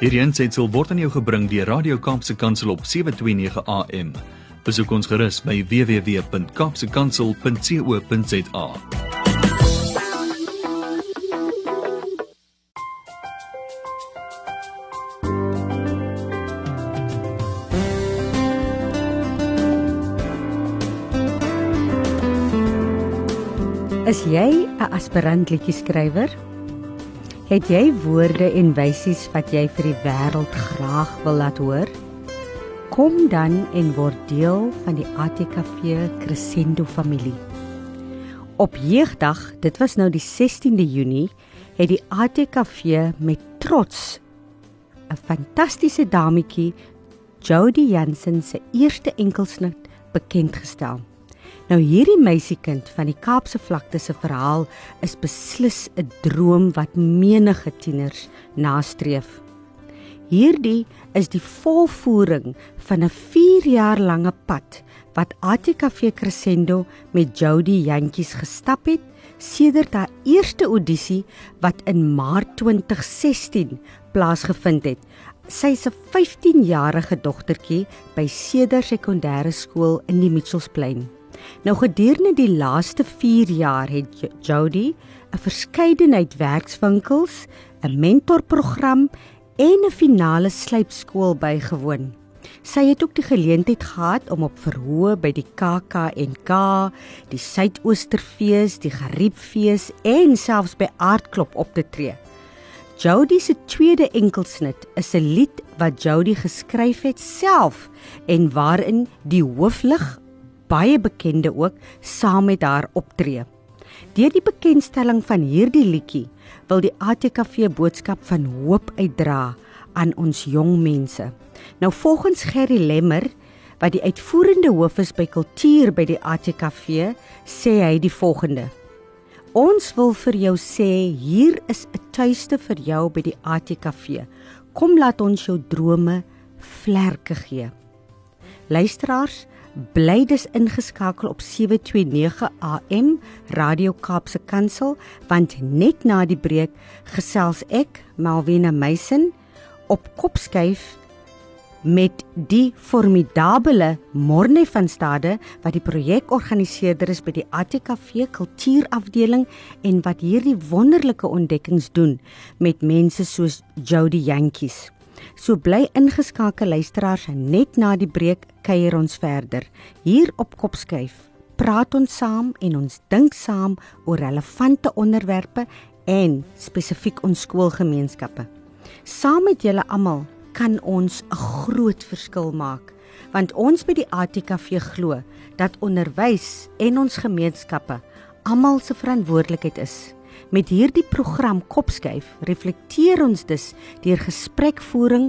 Hierdie aanseit word aan jou gebring deur Radio Kaapse Kansel op 7:29 AM. Besoek ons gerus by www.kapsekansel.co.za. Is jy 'n aspirant liedjie skrywer? Het jy woorde en wysies wat jy vir die wêreld graag wil laat hoor? Kom dan en word deel van die ATKV Crescendo familie. Op jeugdag, dit was nou die 16de Junie, het die ATKV met trots 'n fantastiese dametjie, Jody Jansen se eerste enkelsnit bekend gestel. Nou hierdie meisiekind van die Kaapse vlakte se verhaal is beslis 'n droom wat menige tieners nastreef. Hierdie is die volvoering van 'n 4 jaar lange pad wat ATKV Crescendo met Jody Jantjies gestap het sedert haar eerste audisie wat in Maart 2016 plaasgevind het. Sy is 'n 15-jarige dogtertjie by Cedar Sekondêre Skool in die Mitchellsplein. Nou gedurende die laaste 4 jaar het Jody 'n verskeidenheid werkswinkels, 'n mentorprogram en 'n finale slypskool bygewoon. Sy het ook die geleentheid gehad om op verhoë by die KAKNK, die Suidoosterfees, die Gariepfees en selfs by Aardklop op te tree. Jody se tweede enkelsnit is 'n lied wat Jody geskryf het self en waarin die hooflig baie bekende ook saam met haar optree. Deur die bekendstelling van hierdie liedjie wil die ATKV boodskap van hoop uitdra aan ons jong mense. Nou volgens Gerry Lemmer wat die uitvoerende hoof is by kultuur by die ATKV, sê hy die volgende: Ons wil vir jou sê hier is 'n tuiste vir jou by die ATKV. Kom laat ons jou drome vlerke gee. Luisteraars, bly dus ingeskakel op 729 AM Radio Kaapse Kansel want net na die breek gesels ek Malvina Meisen op kopskuif met die formidable Morne van Stade wat die projekorganiseerder is by die ATKV kultuurafdeling en wat hierdie wonderlike ontdekkings doen met mense soos Jody Jantjies. So bly ingeskakel luisteraars net na die breek kuier ons verder. Hier op Kopskuif praat ons saam en ons dink saam oor relevante onderwerpe en spesifiek ons skoolgemeenskappe. Saam met julle almal kan ons 'n groot verskil maak want ons by die ATKV glo dat onderwys en ons gemeenskappe almal se verantwoordelikheid is. Met hierdie program Kopskuif reflekteer ons dus deur gesprekvoering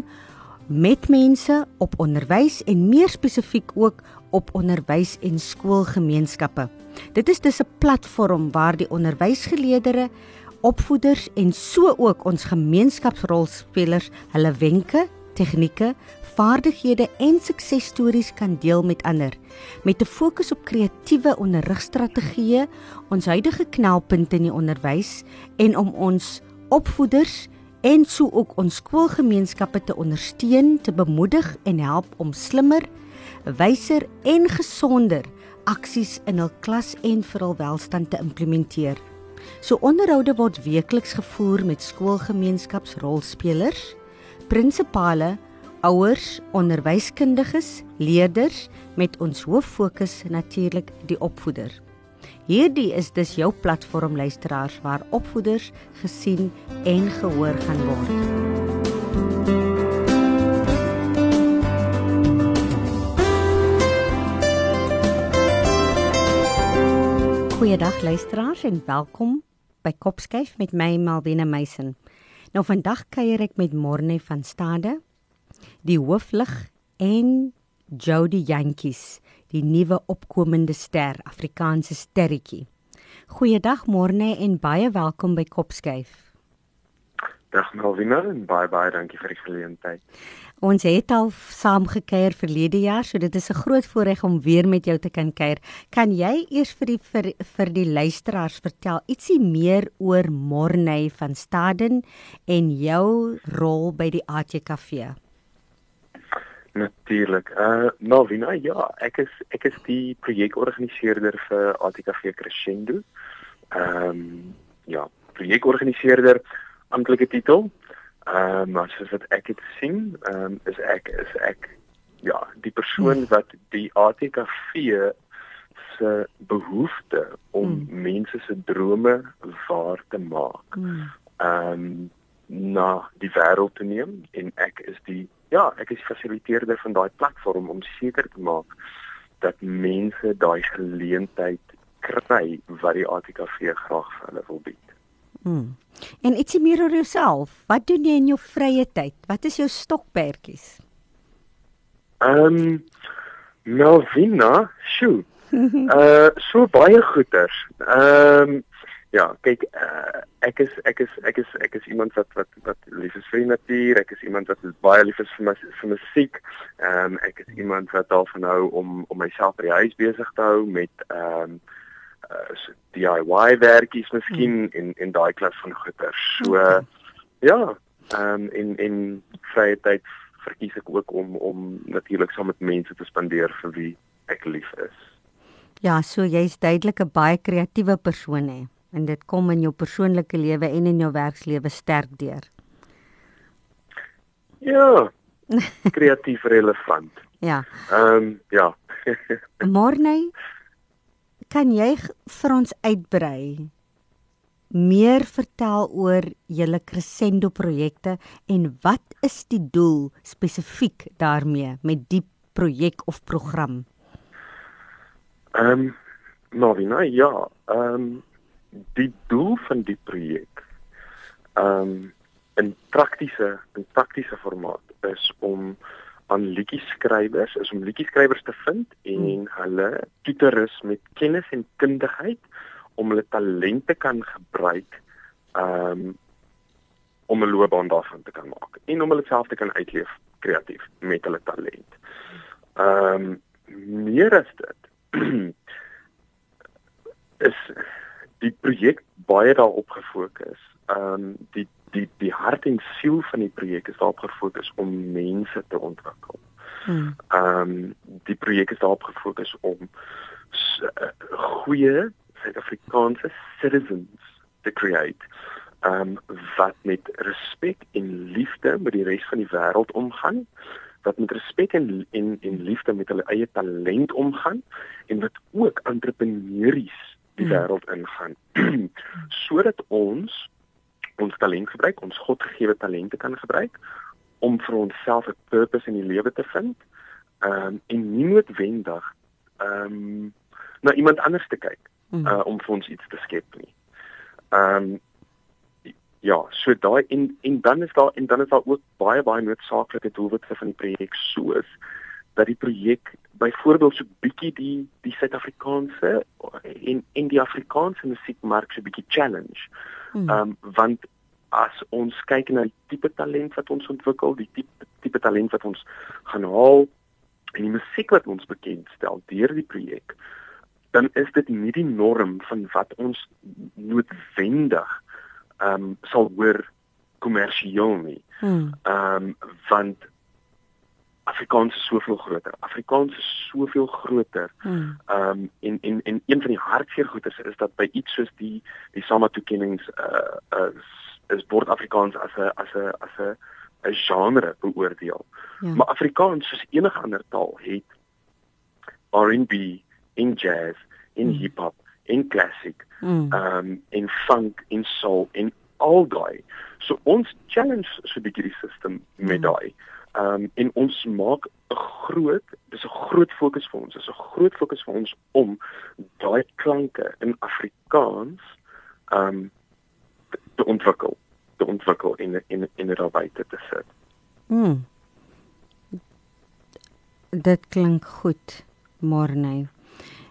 met mense op onderwys en meer spesifiek ook op onderwys en skoolgemeenskappe. Dit is dus 'n platform waar die onderwysgeleerders, opvoeders en so ook ons gemeenskapsrolspelers hulle wenke, tegnieke, vaardighede en suksesstories kan deel met ander met 'n fokus op kreatiewe onderrigstrategieë, ons huidige knelpunte in die onderwys en om ons opvoeders en so ook ons skoolgemeenskappe te ondersteun, te bemoedig en help om slimmer, wyser en gesonder aksies in hul klas en vir hul welstand te implementeer. So onderhoude word weekliks gevoer met skoolgemeenskapsrolspelers, prinsipale ouers, onderwyskundiges, leerders met ons hoof fokus natuurlik die opvoeder. Hierdie is dus jou platform luisteraars waar opvoeders gesien en gehoor gaan word. Goeiedag luisteraars en welkom by Kopskyf met my Malwena Meisen. Nou vandag kuier ek met Morne van Stade die hooflig en Jody Jantjies, die nuwe opkomende ster, Afrikaanse sterretjie. Goeiedag Morne en baie welkom by Kopskuif. Dag Melvina en baie baie dankie vir die geleentheid. Ons het al saam gekuier verlede jaar, so dit is 'n groot voorreg om weer met jou te kan kuier. Kan jy eers vir die vir, vir die luisteraars vertel ietsie meer oor Morney van Staden en jou rol by die ATKV? Natuurlik. Uh Malvina, ja, ek is ek is die projekorganiseerder vir ATKV Crescendo. Ehm um, ja, projekorganiseerder amptelike titel. Ehm um, maar soos wat ek dit sien, ehm um, is ek is ek ja, die persoon hmm. wat die ATKV se behoefte om hmm. mense se drome waar te maak. Hmm. Ehm um, na die wêreld te neem en ek is die ja, ek is fasiliteerder van daai platform om seker te maak dat mense daai geleentheid kry wat die ATKV graag vir hulle wil bied. Hmm. En ietsie meer oor jouself. Wat doen jy in jou vrye tyd? Wat is jou stokperdjies? Ehm um, Melvina, sjoe. uh so baie goeters. Ehm um, ja, kyk uh, ek is ek is ek is ek is iemand wat wat wat lief is vir die natuur. Ek is iemand wat baie lief is vir my vir musiek. Ehm um, ek is iemand wat daarvan hou om om myself by die huis besig te hou met ehm um, uh, so DIY werkies miskien hmm. en en daai klas van goeder. So okay. ja, ehm um, en en vrye tyd verkies ek ook om om natuurlik saam met mense te spandeer vir wie ek lief is. Ja, so jy's duidelik 'n baie kreatiewe persoon hè en dit kom in jou persoonlike lewe en in jou werkslewe sterk deur. Ja. Kreatief relevant. Ja. Ehm um, ja. Môre kan jy vir ons uitbrei meer vertel oor julle crescendo projekte en wat is die doel spesifiek daarmee met die projek of program? Ehm um, Marina, ja, ehm um, die doel van die projek um, in praktiese in praktiese formaat is om aan liedjieskrywers is om liedjieskrywers te vind en hmm. hulle toe te rus met kennis en kundigheid om hulle talente kan gebruik um om 'n loopbaan daarvan te kan maak en om hulle self te kan uitleef kreatief met hulle talent. Um meer as dit is die projek baie daarop gefokus. Um die die die hart en siel van die projek is daarop gefokus om mense te ontwikkel. Hmm. Ehm um, die projek is daarop gefokus om uh, goeie Suid-Afrikaanse citizens te create. Ehm um, wat met respek en liefde met die res van die wêreld omgaan wat met respek en en en liefde met hulle eie talent omgaan en wat ook entrepreneurs die hmm. wêreld ingaan sodat ons ons talent gebruik, ons Godgegewe talente kan gebruik om vir onsself 'n purpose in die lewe te vind. Ehm um, en nie noodwendig ehm um, na iemand anders te kyk uh om vir ons iets te skep nie. Ehm um, ja, so daai en en dan is daar en dan is daar ook baie baie noodsaaklike doelwitte van die projek soos dat die projek byvoorbeeld so bietjie die die Suid-Afrikaanse en en die Afrikaanse musiekmark so bietjie challenge. Hmm. Ehm um, want as ons kyk na die tipe talent wat ons ontwikkel, die tipe tipe talent wat ons gaan haal en die musiek wat ons bekend stel deur die projek, dan is dit nie die norm van wat ons noodwendig ehm um, sal hoor kommersieel nie. Hmm. Ehm um, want Afrikaans is soveel groter. Afrikaans is soveel groter. Hmm. Ehm um, en en en een van die hartseer goeters is dat by iets soos die die SAMA toekenninge uh, uh is word Afrikaans as 'n as 'n as 'n 'n genre beoordeel. Ja. Maar Afrikaans soos enige ander taal het R&B, in jazz, in hmm. hip-hop, in classic, hmm. ehm um, in funk, in soul, in al daai. So ons challenge so 'n bietjie die stelsel met hmm. daai. Ehm um, en ons maak 'n groot, dis 'n groot fokus vir ons. Dis 'n groot fokus vir ons om daai klanke in Afrikaans ehm um, te ontwikkel, te ontwikkel en in in dit albei te sit. Mm. Dit klink goed, Morney.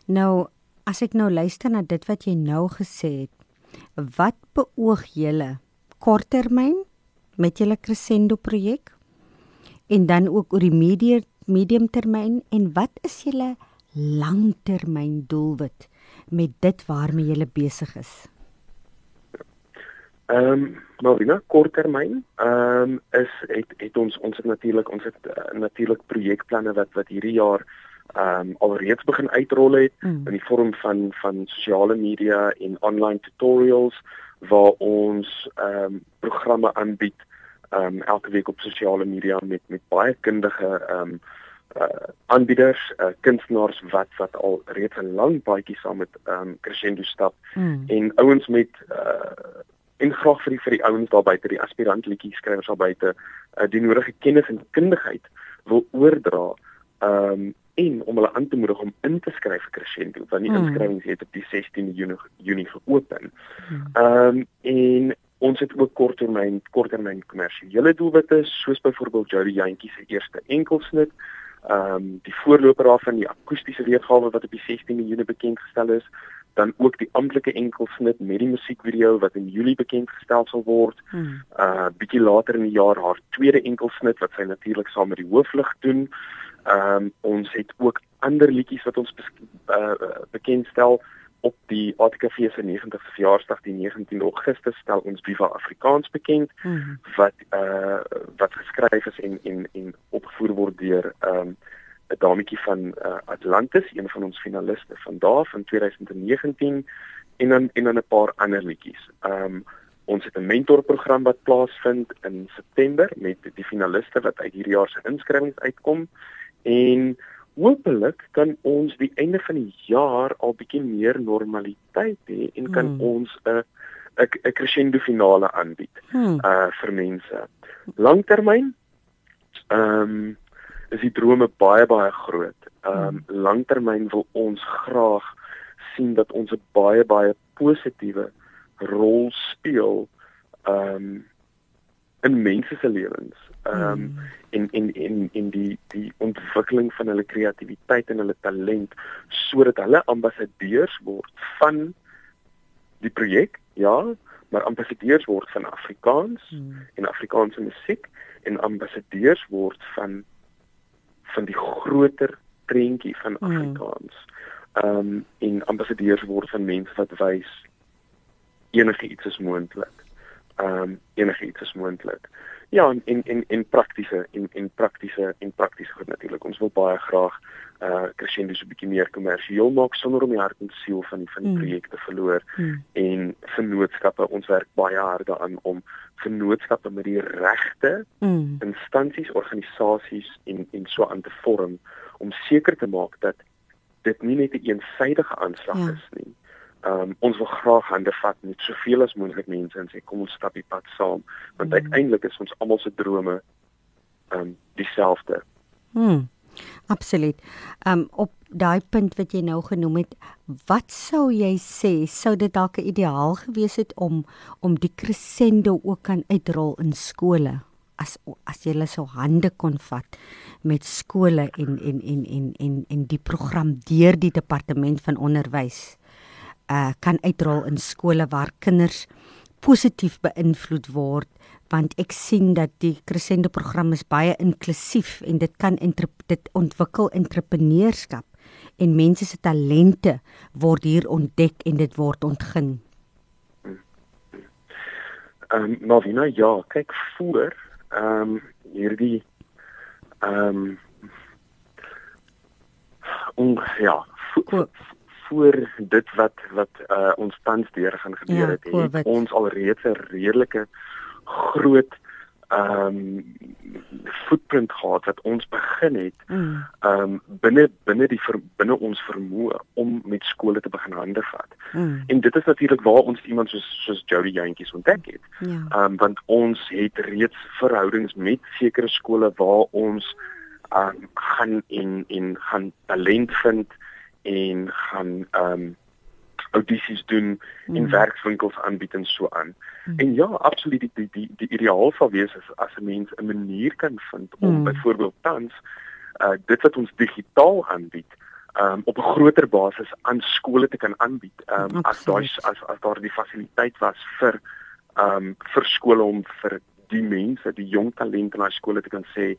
Nou, as ek nou luister na dit wat jy nou gesê het, wat beoog julle korttermyn met julle Crescendo projek? En dan ook oor die medium medium termyn en wat is julle langtermyn doelwit met dit waarmee jy besig is? Ehm um, Marina korttermyn ehm um, is het het ons ons het natuurlik ons het uh, natuurlik projekplanne wat wat hierdie jaar ehm um, alreeds begin uitrol het mm. in die vorm van van sosiale media en online tutorials waar ons ehm um, programme aanbied ehm um, elke week op sosiale media met met baie kundige ehm um, uh aanbieders, uh, kunstenaars wat wat al reeds 'n lang baadjie saam met ehm um, Crescendo stap mm. en ouens met uh en graag vir die vir die ouens daar buite, die aspirant liedjie skrywers daar buite, uh, die nodige kennis en kundigheid wil oordra ehm um, en om hulle aan te moedig om in te skryf vir Crescendo want die mm. inskrywings het op die 16de Junie Junie geopen. Hmm. Ehm mm. um, en ons het ook korttermyn korttermyn kommersiële doelwitte soos byvoorbeeld Jody Jantjie se eerste enkelsnit ehm um, die voorloper daarvan die akoestiese weergawe wat op die 16 Junie bekend gestel is, dan ook die amptelike enkelsnit met die musiekvideo wat in Julie bekend gestel sal word. Hmm. Uh bietjie later in die jaar haar tweede enkelsnit wat sy natuurlik saam met die hooflig doen. Ehm um, ons het ook ander liedjies wat ons uh, bekendstel op die ATKV se 90ste verjaarsdag die 19 Augustus stel ons Viva Afrikaans bekend mm -hmm. wat uh wat geskryf is en en en opgevoer word deur um 'n dametjie van uh, Atlantis, een van ons finaliste van daar van 2019 en dan en dan 'n paar ander liedjies. Um ons het 'n mentorprogram wat plaasvind in September met die finaliste wat uit hierdie jaar se inskrywings uitkom en Hoopelik kan ons die einde van die jaar al bietjie meer normaliteit hê en kan hmm. ons 'n 'n 'n crescendo finale aanbied hmm. uh vir mense. Langtermyn ehm um, is die drome baie baie groot. Ehm um, hmm. langtermyn wil ons graag sien dat ons 'n baie baie positiewe rol speel ehm um, in mense se lewens. Ehm um, mm. en en en en die die ontwikkeling van hulle kreatiwiteit en hulle talent sodat hulle ambassadeurs word van die projek, ja, maar ambassadeurs word van Afrikaans mm. en Afrikaanse musiek en ambassadeurs word van van die groter prentjie van hmm. Afrikaans. Ehm um, en ambassadeurs word van mense wat wys enige iets is moontlik ehm um, enigiets is moontlik. Ja, en en en, en praktiese en en praktiese en praktiese goed natuurlik. Ons wil baie graag uh Crescendo so 'n bietjie meer kommersieel maak sonder om die hart en siel van die van die mm. projek te verloor. Mm. En vennootskappe, ons werk baie hard daaraan om vennootskappe met die regte mm. instansies, organisasies en en so aan te vorm om seker te maak dat dit nie net 'n een eensidedige aanslag ja. is nie um, ons wil graag hande vat met soveel as moontlik mense en sê kom ons stap die pad saam want mm. uiteindelik is ons almal se drome ehm um, dieselfde. Hmm. Absoluut. Ehm um, op daai punt wat jy nou genoem het, wat sou jy sê sou dit dalk 'n ideaal gewees het om om die crescendo ook kan uitrol in skole? as as jy hulle so hande kon vat met skole en en en en en en die program deur die departement van onderwys uh, kan uitrol in skole waar kinders positief beïnvloed word want ek sien dat die Crescendo program is baie inklusief en dit kan dit ontwikkel entrepreneurskap en mense se talente word hier ontdek en dit word ontgin. Ehm um, Marina ja, kyk voor ehm um, hierdie ehm um, on ja, voor, voor dit wat wat uh, ons tans deur gaan gebeur ja, het, het, het ons alreeds 'n redelike groot ehm um, footprint gehad wat ons begin het mm. ehm um, binne binne die ver, binne ons vermoë om met skole te begin hande vat. Mm. En dit is natuurlik waar ons iemand soos soos Jody Jantjies ontdek het. Ja. Ehm ja. um, want ons het reeds verhoudings met sekere skole waar ons ehm um, gaan en en gaan talent vind en gaan ehm um, audisies doen mm. en werkswinkels aanbied en so aan. Mm. En ja, absoluut die die die, die ideaal sou wees as as 'n mens 'n manier kan vind om mm. byvoorbeeld tans uh dit wat ons digitaal aanbied um op 'n groter basis aan skole te kan aanbied. Um as daar as as daar die fasiliteit was vir um vir skole om vir die mense, die jong talente in daai skole te kan sê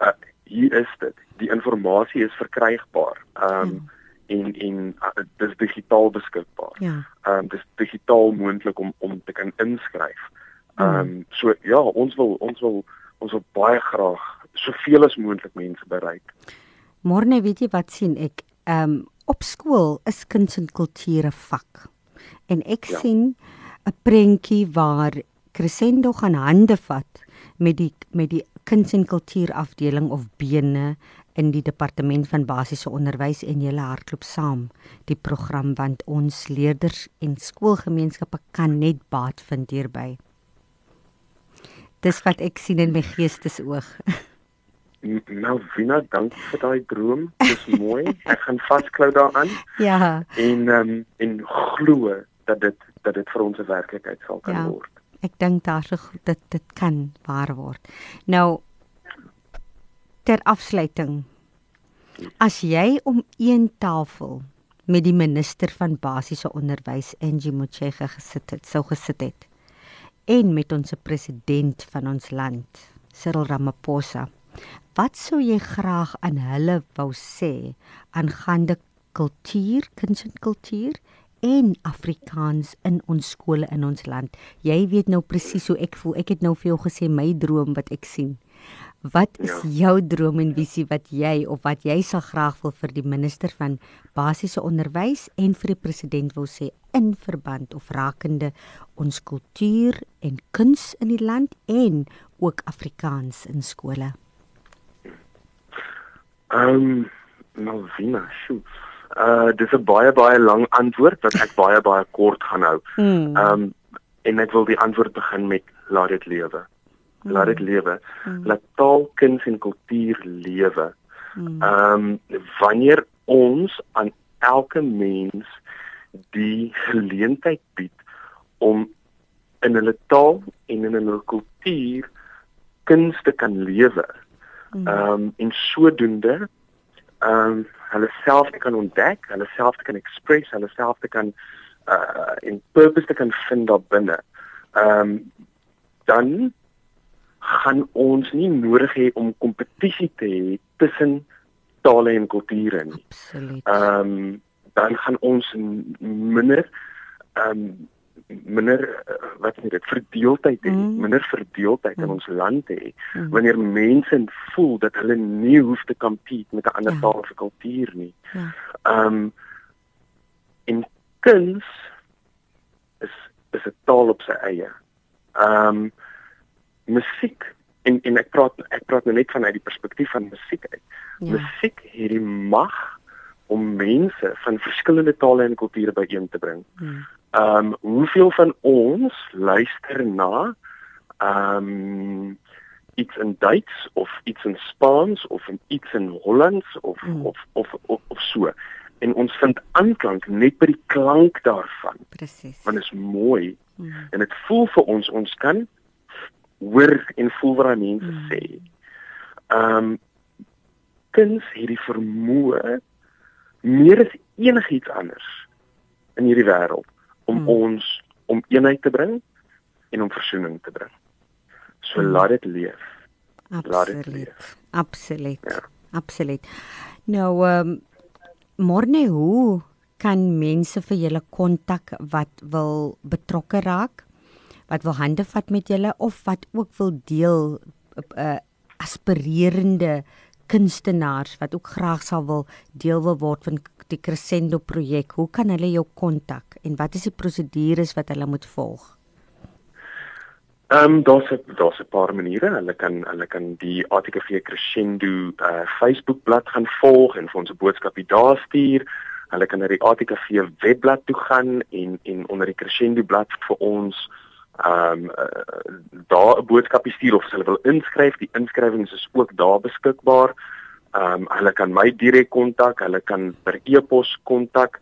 uh, hier is dit. Die inligting is verkrygbaar. Ehm um, ja. en en uh, dit is digitaal beskikbaar. Ja. Ehm um, dit is digitaal moontlik om om te kan inskryf. Ehm um, so ja, ons wil ons wil ons wil baie graag soveel as moontlik mense bereik. Môre weet jy wat sien ek? Ehm um, op skool is kuns en kulture vak. En ek ja. sien 'n prentjie waar Crescendo gaan hande vat met die met die kuns en kultuur afdeling of bene in die departement van basiese onderwys en julle hardloop saam die program want ons leerders en skoolgemeenskappe kan net baat vind hierby. Dis wat ek sien in my geestesoog. Nou Vina, dankie vir daai droom. Dis mooi. Ek gaan vasklou daaraan. Ja. En ehm um, en glo dat dit dat dit vir ons 'n werklikheid sal kan ja. word. Ek dink daar se dit dit kan waar word. Nou ter afsluiting. As jy om een tafel met die minister van basiese onderwys Angie Motshega gesit het, sou gesit het en met ons president van ons land, Cyril Ramaphosa Wat sou jy graag aan hulle wou sê aangaande kultuur, kuns en kultuur en Afrikaans in ons skole in ons land? Jy weet nou presies hoe ek voel. Ek het nou vir jou gesê my droom wat ek sien. Wat is ja. jou droom en visie wat jy of wat jy sal graag wil vir die minister van basiese onderwys en vir die president wil sê in verband of rakende ons kultuur en kuns in die land en ook Afrikaans in skole? Ehm um, Malvina, sjoe. Uh dis 'n baie baie lang antwoord wat ek baie baie kort gaan hou. Hmm. Ehm um, en ek wil die antwoord begin met laat dit lewe. Laat dit hmm. lewe. Mm. Laat taal, kuns en kultuur lewe. Hmm. Ehm um, wanneer ons aan elke mens die geleentheid bied om in hulle taal en in hulle kultuur kuns te kan lewe. Ehm um, en sodoende ehm um, hulle self te kan ontdek, hulle self te kan express, hulle self te kan uh in purpose te kan vind daar binne. Ehm um, dan gaan ons nie nodig hê om kompetisie te hê tussen tale en kulture nie. Absoluut. Ehm um, dan gaan ons minder ehm um, minder eh, wat is dit verdeeldheid hê, mm. minder verdeeldheid mm. in ons land hê mm. wanneer mense voel dat hulle nie hoef te compete met 'n ander ja. taal of kultuur nie. Ja. Ehm um, in kuns is is 'n taal op sy eie. Ehm um, musiek en en ek praat ek praat nou net vanuit die perspektief van musiek uit. Ja. Musiek het die mag om mense van verskillende tale en kulture byeen te bring. Hmm. Ehm um, hoeveel van ons luister na ehm um, iets in Duits of iets in Spaans of iets in Hollands of, mm. of, of of of so en ons vind aanklank net by die klank daarvan. Presies. Want dit is mooi mm. en dit voel vir ons ons kan hoor en voel wat mense mm. sê. Ehm um, kuns hierdie vermoë meer as enigiets anders in hierdie wêreld om hmm. ons om eenheid te bring en om versoening te bring. So hmm. laat dit leef. Absoluut. Laat dit leef. Absoluut. Ja. Absoluut. Nou ehm um, môre hoe kan mense vir julle kontak wat wil betrokke raak? Wat wil hande vat met julle of wat ook wil deel 'n uh, eh, aspirerende kunstenaars wat ook graag sal wil deel wil word van die Crescendo projek, hoe kan hulle jou kontak en wat is die prosedures wat hulle moet volg? Ehm um, daar's daar's 'n paar maniere. Hulle kan hulle kan die ATKV Crescendo uh, Facebook bladsy gaan volg en vir ons 'n boodskap daar stuur. Hulle kan na die ATKV webblad toe gaan en en onder die Crescendo bladsy vir ons ehm um, uh, daar 'n boodskap stuur of hulle wil inskryf. Die inskrywings is ook daar beskikbaar. Ehm um, hulle kan my direk kontak, hulle kan per e-pos kontak.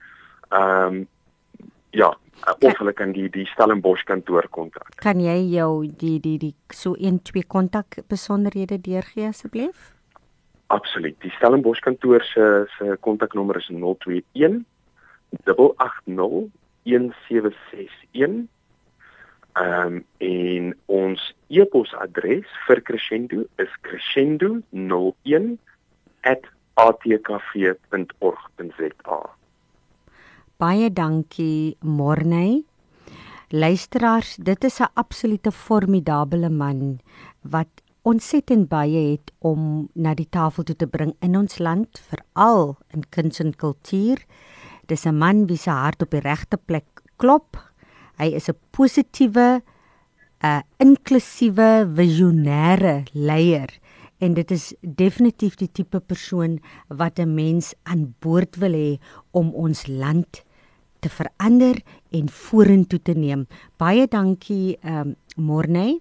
Ehm um, ja, of hulle kan die die Stellenbosch kantoor kontak. Kan jy jou die die die so 1 2 kontak besonderhede deurgee asseblief? Absoluut. Die Stellenbosch kantoor se se kontaknommer is 021 880 1761. Ehm um, en ons e-posadres vir Crescendo is crescendo01@atkv.org.za. Baie dankie Morney. Luisteraars, dit is 'n absolute formidable man wat ontsettend baie het om na die tafel toe te bring in ons land, veral in kuns en kultuur. Dis 'n man wie se hart op die regte plek klop. Hy is 'n positiewe, 'n inklusiewe, visionêre leier en dit is definitief die tipe persoon wat 'n mens aan boord wil hê om ons land te verander en vorentoe te neem. Baie dankie ehm um, Morney.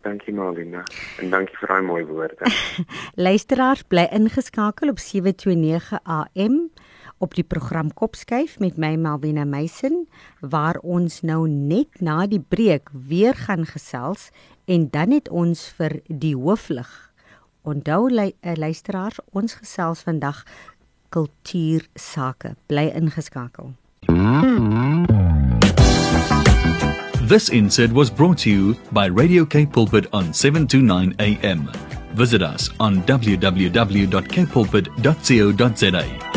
Dankie Malina en dankie vir daai mooi woorde. Luisteraars bly ingeskakel op 729 AM op die program Kopskuif met my Malvina Meisen waar ons nou net na die breek weer gaan gesels en dan het ons vir die hooflig. Onthou eh, luisteraars, ons gesels vandag kultuursake. Bly ingeskakel. This insert was brought to you by Radio Cape Pulpit on 729 AM. Visit us on www.capepulpit.co.za.